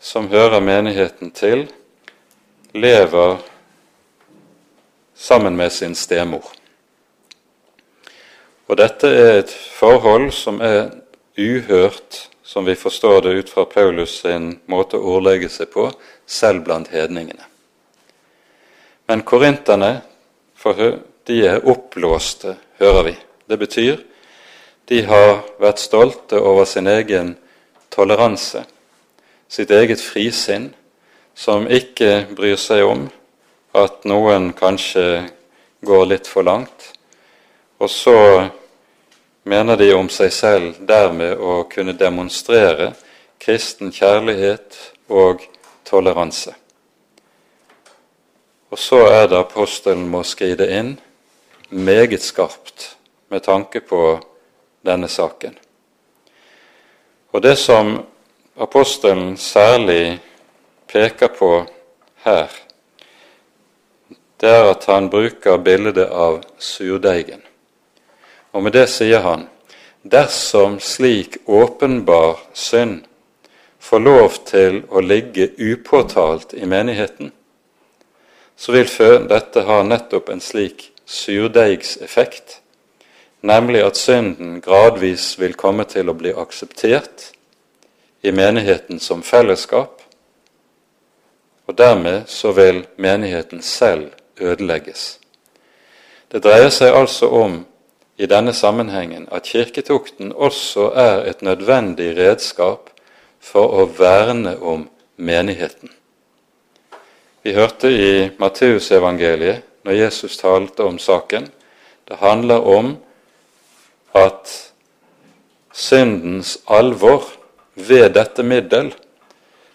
som hører menigheten til, lever sammen med sin stemor. Og dette er et forhold som er uhørt, som vi forstår det ut fra Paulus sin måte å ordlegge seg på, selv blant hedningene. Men korinterne de er oppblåste, hører vi. Det betyr de har vært stolte over sin egen toleranse, sitt eget frisinn, som ikke bryr seg om at noen kanskje går litt for langt. Og så mener de om seg selv dermed å kunne demonstrere kristen kjærlighet og toleranse. Og så er det apostelen må skride inn meget skarpt med tanke på denne saken. Og det som apostelen særlig peker på her, det er at han bruker bildet av surdeigen. Og med det sier han dersom slik åpenbar synd får lov til å ligge upåtalt i menigheten, så vil dette ha nettopp en slik surdeigseffekt, nemlig at synden gradvis vil komme til å bli akseptert i menigheten som fellesskap, og dermed så vil menigheten selv ødelegges. Det dreier seg altså om i denne sammenhengen at kirketukten også er et nødvendig redskap for å verne om menigheten. Vi hørte i Matteusevangeliet, når Jesus talte om saken, det handler om at syndens alvor ved dette middel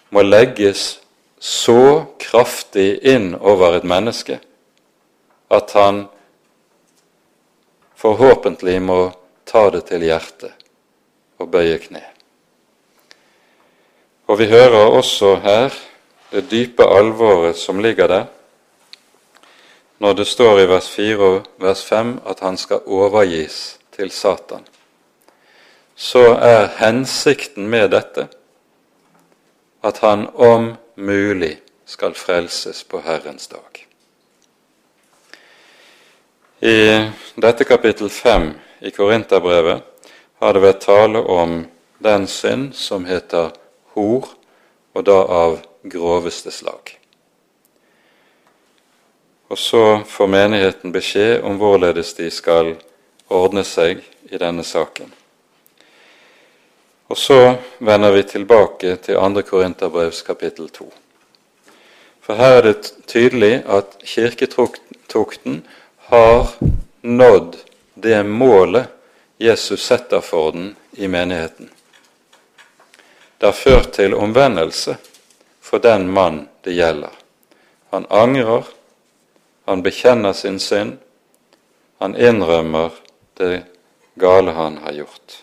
må legges så kraftig inn over et menneske at han forhåpentlig må ta det til hjertet og bøye kne. Og vi hører også her det dype alvoret som ligger der, når det står i vers 4 og vers 5 at han skal overgis til Satan, så er hensikten med dette at han om mulig skal frelses på Herrens dag. I dette kapittel 5 i Korinterbrevet har det vært tale om den synd som heter hor, og da av groveste slag. Og så får menigheten beskjed om hvorledes de skal ordne seg i denne saken. Og så vender vi tilbake til 2. Korinterbrevs kapittel 2. For her er det tydelig at kirketukten har nådd det målet Jesus setter for den i menigheten. Det har ført til omvendelse for den mann det gjelder. Han angrer, han bekjenner sin synd, han innrømmer det gale han har gjort.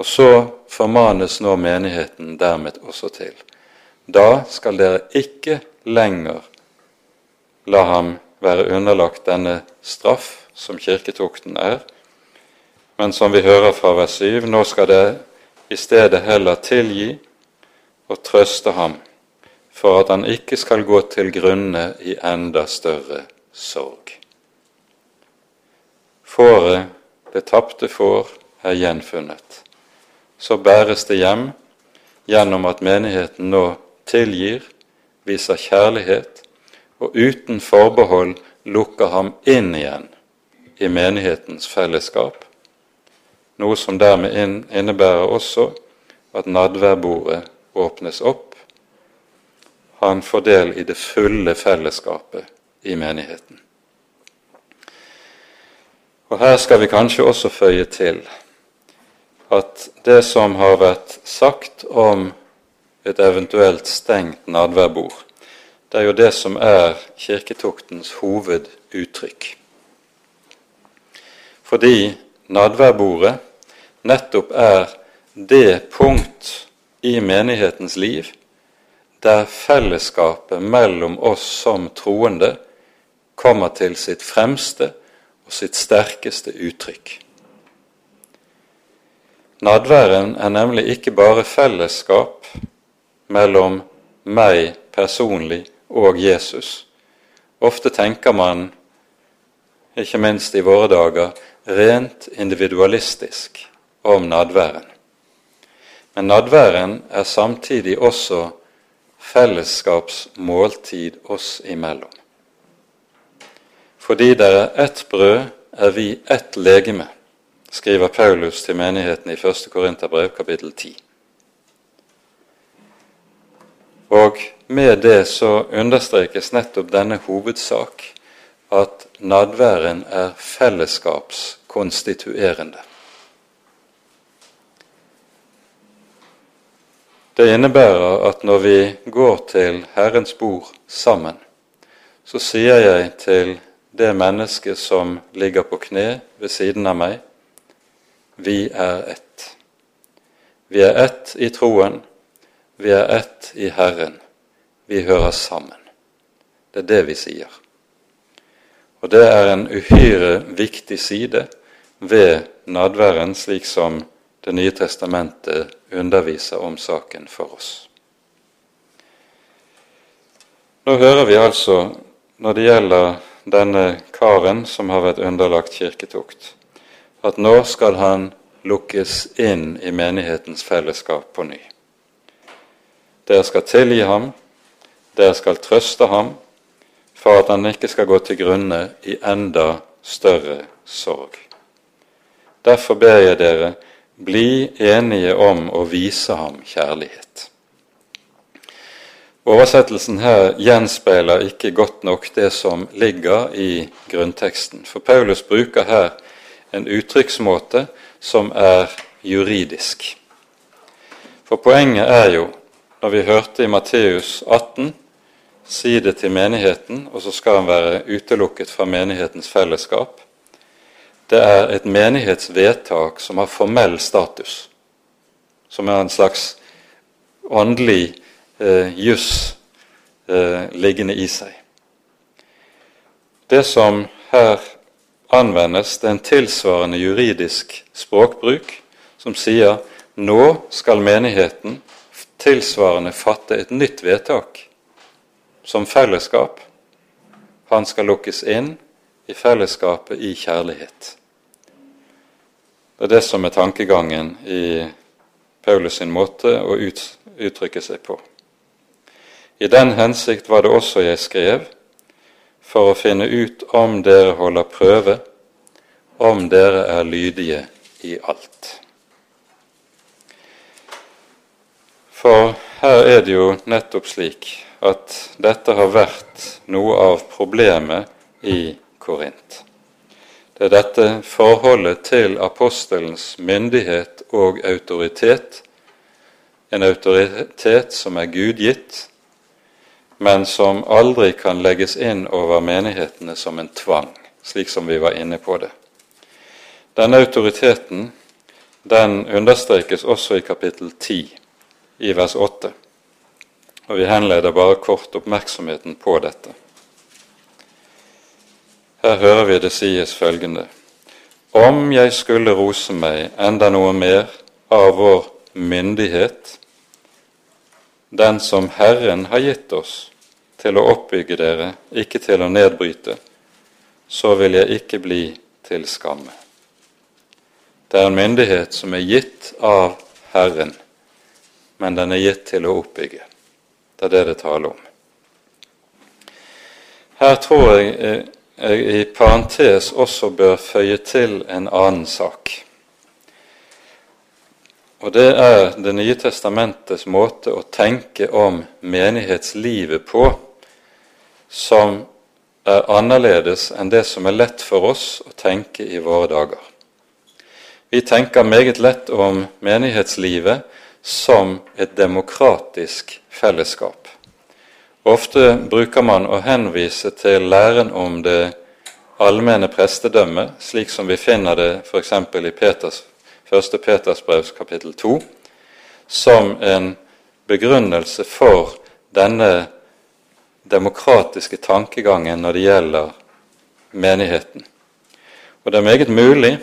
Og så formanes nå menigheten dermed også til. Da skal dere ikke lenger la ham være underlagt denne straff som kirketukten er, men som vi hører fra vers 7, nå skal dere i stedet heller tilgi og trøste ham for at han ikke skal gå til grunne i enda større sorg. Fåret det tapte får er gjenfunnet. Så bæres det hjem gjennom at menigheten nå tilgir, viser kjærlighet og uten forbehold lukker ham inn igjen i menighetens fellesskap, noe som dermed innebærer også at nadværbordet åpnes opp. Han får del i det fulle fellesskapet i menigheten. Og Her skal vi kanskje også føye til at det som har vært sagt om et eventuelt stengt nadværbord, det er jo det som er kirketuktens hoveduttrykk. Fordi nadværbordet nettopp er det punkt i menighetens liv der fellesskapet mellom oss som troende kommer til sitt fremste og sitt sterkeste uttrykk. Nadværen er nemlig ikke bare fellesskap mellom meg personlig og Jesus. Ofte tenker man, ikke minst i våre dager, rent individualistisk om nadværen. Men nadværen er samtidig også fellesskapsmåltid oss imellom. Fordi det er ett brød, er vi ett legeme, skriver Paulus til menigheten i 1. Korinterbrev kapittel 10. Og med det så understrekes nettopp denne hovedsak at nadværen er fellesskapskonstituerende. Det innebærer at når vi går til Herrens bord sammen, så sier jeg til det mennesket som ligger på kne ved siden av meg, vi er ett. Vi er ett i troen, vi er ett i Herren. Vi hører sammen. Det er det vi sier. Og det er en uhyre viktig side ved nadværen, slik som Det nye testamentet underviser om saken for oss. Nå hører vi altså, når det gjelder denne karen som har vært underlagt kirketukt, at nå skal han lukkes inn i menighetens fellesskap på ny. Dere skal tilgi ham, dere skal trøste ham, for at han ikke skal gå til grunne i enda større sorg. Derfor ber jeg dere, bli enige om å vise ham kjærlighet. Oversettelsen her gjenspeiler ikke godt nok det som ligger i grunnteksten, for Paulus bruker her en uttrykksmåte som er juridisk. For poenget er jo når vi hørte i Matteus 18 si det til menigheten, og så skal han være utelukket fra menighetens fellesskap. Det er et menighetsvedtak som har formell status, som er en slags åndelig eh, juss eh, liggende i seg. Det som her anvendes, det er en tilsvarende juridisk språkbruk som sier nå skal menigheten tilsvarende fatte et nytt vedtak som fellesskap. Han skal lukkes inn i fellesskapet i kjærlighet. Det er det som er tankegangen i Paulus sin måte å uttrykke seg på. I den hensikt var det også jeg skrev, for å finne ut om dere holder prøve, om dere er lydige i alt. For her er det jo nettopp slik at dette har vært noe av problemet i Korint. Det er dette forholdet til apostelens myndighet og autoritet, en autoritet som er gudgitt, men som aldri kan legges inn over menighetene som en tvang, slik som vi var inne på det. Denne autoriteten den understrekes også i kapittel 10 i vers 8. Og vi henleder bare kort oppmerksomheten på dette. Her hører vi det sies følgende.: Om jeg skulle rose meg enda noe mer av vår myndighet, den som Herren har gitt oss til å oppbygge dere, ikke til å nedbryte, så vil jeg ikke bli til skamme. Det er en myndighet som er gitt av Herren, men den er gitt til å oppbygge. Det er det det taler om. Her tror jeg jeg i parentes også bør føye til en annen sak. Og det er Det nye testamentets måte å tenke om menighetslivet på, som er annerledes enn det som er lett for oss å tenke i våre dager. Vi tenker meget lett om menighetslivet som et demokratisk fellesskap. Ofte bruker man å henvise til læren om det allmenne prestedømmet, slik som vi finner det f.eks. i Peters, 1. Petersbrevs kapittel 2, som en begrunnelse for denne demokratiske tankegangen når det gjelder menigheten. Og det er meget mulig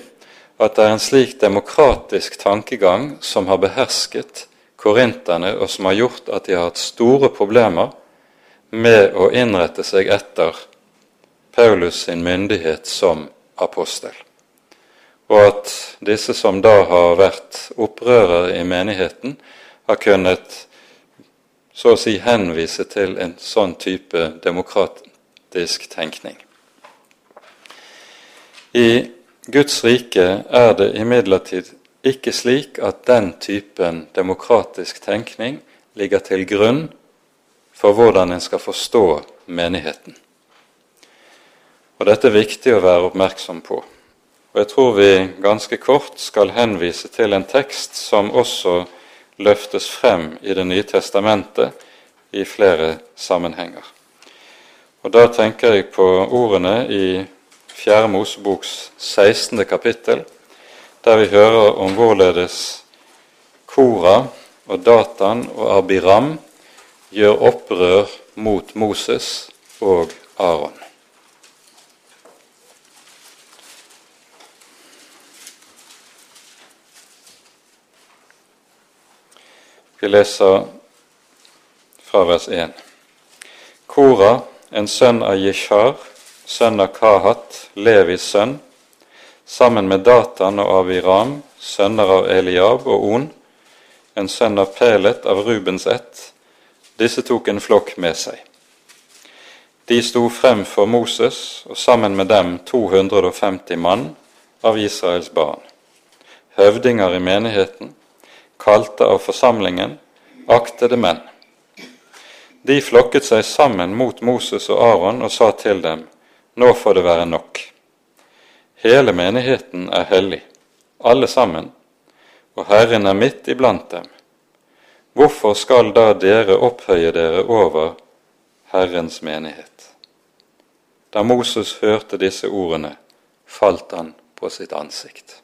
at det er en slik demokratisk tankegang som har behersket korinterne, og som har gjort at de har hatt store problemer med å innrette seg etter Paulus sin myndighet som apostel. Og at disse som da har vært opprørere i menigheten, har kunnet så å si henvise til en sånn type demokratisk tenkning. I Guds rike er det imidlertid ikke slik at den typen demokratisk tenkning ligger til grunn for hvordan en skal forstå menigheten. Og Dette er viktig å være oppmerksom på. Og Jeg tror vi ganske kort skal henvise til en tekst som også løftes frem i Det nye testamentet i flere sammenhenger. Og Da tenker jeg på ordene i Fjerde Moseboks 16. kapittel, der vi hører om hvorledes Kora og Datan og Abiram gjør opprør mot Moses og Aron. Vi leser fra vers 1. Kora, en sønn av Jishar, sønn av Kahat, Levis sønn, sammen med Datan og Aviram, sønner av Eliab og On, en sønn av Pelet av Rubens ett, disse tok en flokk med seg. De sto frem for Moses, og sammen med dem 250 mann av Israels barn. Høvdinger i menigheten, kalte av forsamlingen, aktede menn. De flokket seg sammen mot Moses og Aron og sa til dem, nå får det være nok. Hele menigheten er hellig, alle sammen, og Herren er midt iblant dem. Hvorfor skal da dere opphøye dere over Herrens menighet? Da Moses hørte disse ordene, falt han på sitt ansikt.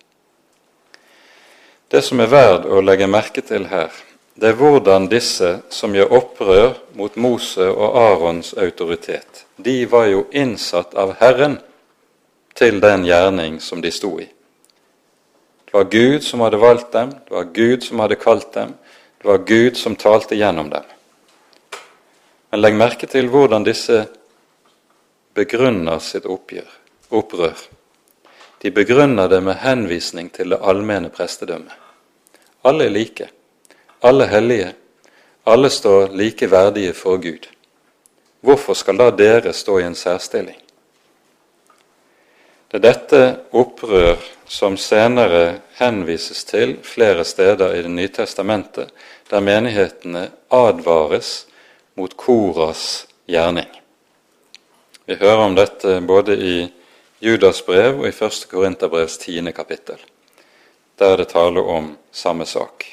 Det som er verd å legge merke til her, det er hvordan disse som gjør opprør mot Mose og Arons autoritet, de var jo innsatt av Herren til den gjerning som de sto i. Det var Gud som hadde valgt dem, det var Gud som hadde kalt dem, det var Gud som talte gjennom dem. Men legg merke til hvordan disse begrunner sitt oppgjør, opprør. De begrunner det med henvisning til det allmenne prestedømmet. Alle er like, alle hellige, alle står like verdige for Gud. Hvorfor skal da dere stå i en særstilling? Det er dette opprør som senere henvises til flere steder i Det nye testamentet, der menighetene advares mot Koras gjerning. Vi hører om dette både i Judas brev og i 1. Korinterbrevs tiende kapittel. Der er det taler om samme sak.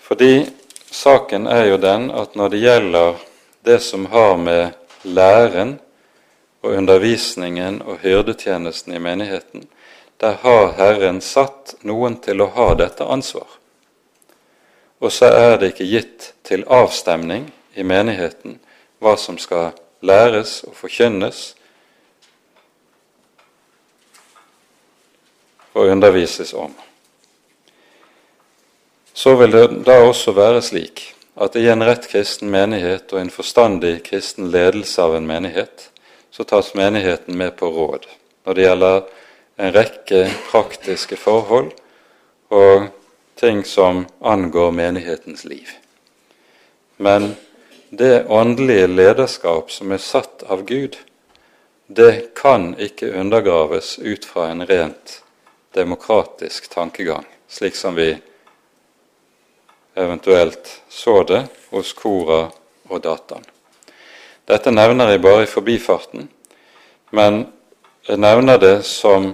Fordi saken er jo den at når det gjelder det som har med læren og undervisningen og hyrdetjenesten i menigheten, der har Herren satt noen til å ha dette ansvar. Og så er det ikke gitt til avstemning i menigheten hva som skal læres og forkynnes og undervises om. Så vil det da også være slik at i en rett kristen menighet og en forstandig kristen ledelse av en menighet, så tas menigheten med på råd når det gjelder en rekke praktiske forhold og ting som angår menighetens liv. Men det åndelige lederskap som er satt av Gud, det kan ikke undergraves ut fra en rent demokratisk tankegang, slik som vi eventuelt så det hos Kora og Datan. Dette nevner jeg bare i forbifarten, men nevner det som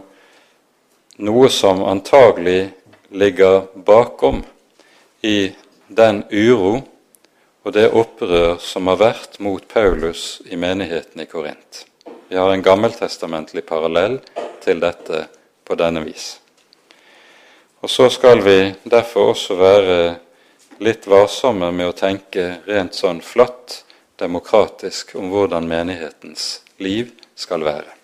noe som antagelig ligger bakom i den uro og det opprør som har vært mot Paulus i menigheten i Korint. Vi har en gammeltestamentlig parallell til dette på denne vis. Og Så skal vi derfor også være litt varsomme med å tenke rent sånn flatt demokratisk om hvordan menighetens liv skal være.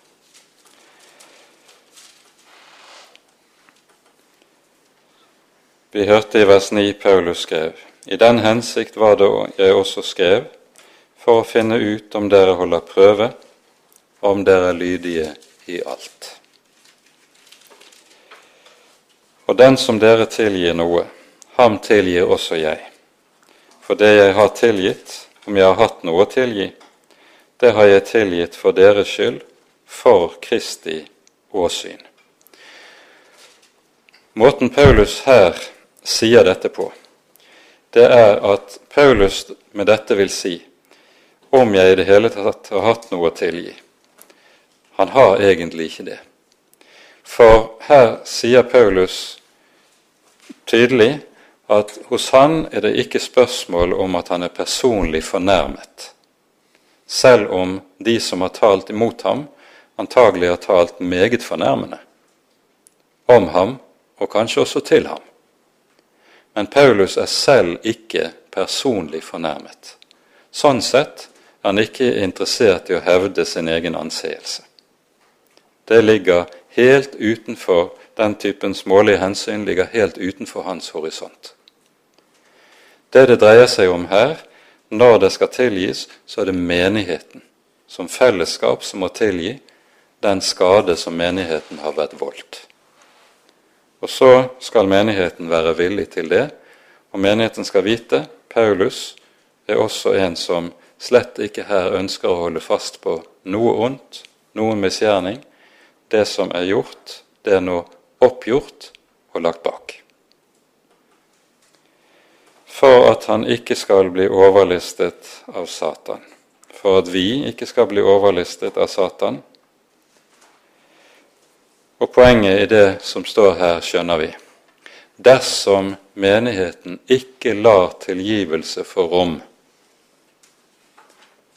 Vi hørte i vers 9 Paulus skrev i den hensikt var det jeg også skrev, for å finne ut om dere holder prøve, om dere er lydige i alt. Og den som dere tilgir noe, ham tilgir også jeg. For det jeg har tilgitt, om jeg har hatt noe å tilgi, det har jeg tilgitt for deres skyld, for Kristi åsyn. Måten Paulus her sier dette på, det er at Paulus med dette vil si om jeg i det hele tatt har hatt noe å tilgi. Han har egentlig ikke det. For her sier Paulus tydelig at hos han er det ikke spørsmål om at han er personlig fornærmet, selv om de som har talt imot ham, antagelig har talt meget fornærmende om ham, og kanskje også til ham. Men Paulus er selv ikke personlig fornærmet. Sånn sett er han ikke interessert i å hevde sin egen anseelse. Det ligger helt utenfor den typen smålige hensyn ligger helt utenfor hans horisont. Det det dreier seg om her, når det skal tilgis, så er det menigheten som fellesskap som må tilgi den skade som menigheten har vært voldt. Og så skal menigheten være villig til det, og menigheten skal vite Paulus er også en som slett ikke her ønsker å holde fast på noe ondt, noen misgjerning. Det som er gjort, det er nå oppgjort og lagt bak. For at han ikke skal bli overlistet av Satan, for at vi ikke skal bli overlistet av Satan, og poenget i det som står her, skjønner vi. Dersom menigheten ikke lar tilgivelse få rom,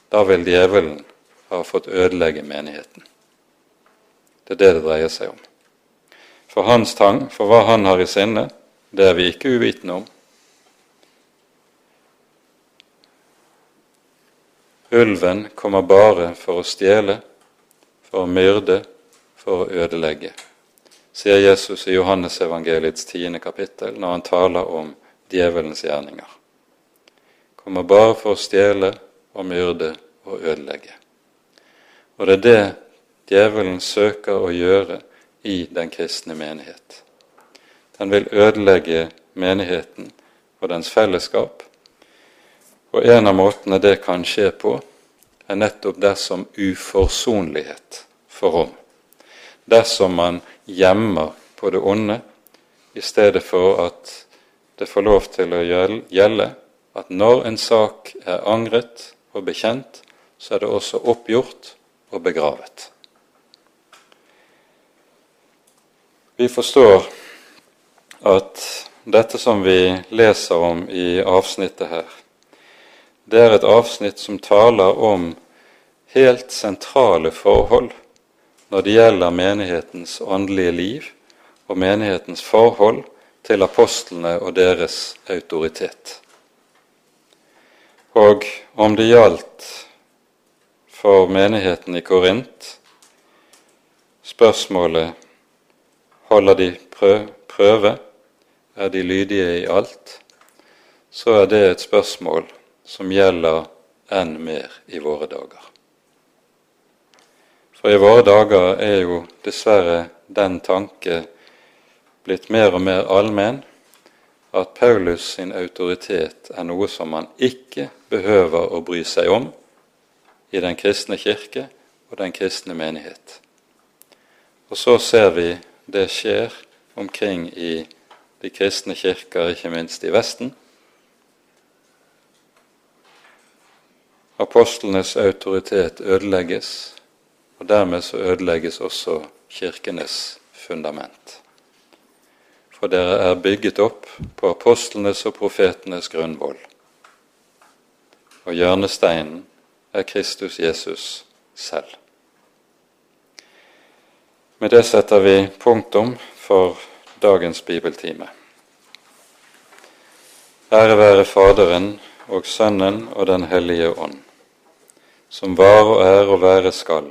da vil djevelen ha fått ødelegge menigheten. Det er det det dreier seg om. For hans tang, for hva han har i sinne, det er vi ikke uvitende om. Ulven kommer bare for å stjele, for å myrde, for å ødelegge, sier Jesus i Johannesevangeliets tiende kapittel når han taler om djevelens gjerninger. Kommer bare for å stjele og myrde og ødelegge. Og det er det djevelen søker å gjøre i den kristne menighet. Den vil ødelegge menigheten og dens fellesskap. Og en av måtene det kan skje på, er nettopp dersom uforsonlighet får rom dersom man gjemmer på det onde i stedet for at det får lov til å gjelde at når en sak er angret og bekjent, så er det også oppgjort og begravet. Vi forstår at dette som vi leser om i avsnittet her, det er et avsnitt som taler om helt sentrale forhold når det gjelder menighetens åndelige liv og menighetens forhold til apostlene og deres autoritet. Og om det gjaldt for menigheten i Korint spørsmålet holder de prøve, er de lydige i alt, så er det et spørsmål som gjelder enn mer i våre dager. For i våre dager er jo dessverre den tanke blitt mer og mer allmenn at Paulus sin autoritet er noe som man ikke behøver å bry seg om i den kristne kirke og den kristne menighet. Og så ser vi det skjer omkring i de kristne kirker, ikke minst i Vesten. Apostlenes autoritet ødelegges, og dermed så ødelegges også kirkenes fundament for dere er bygget opp på apostlenes og profetenes grunnvoll. Og hjørnesteinen er Kristus Jesus selv. Med det setter vi punktum for dagens bibeltime. Ære være Faderen og Sønnen og Den hellige ånd, som var og er og være skal,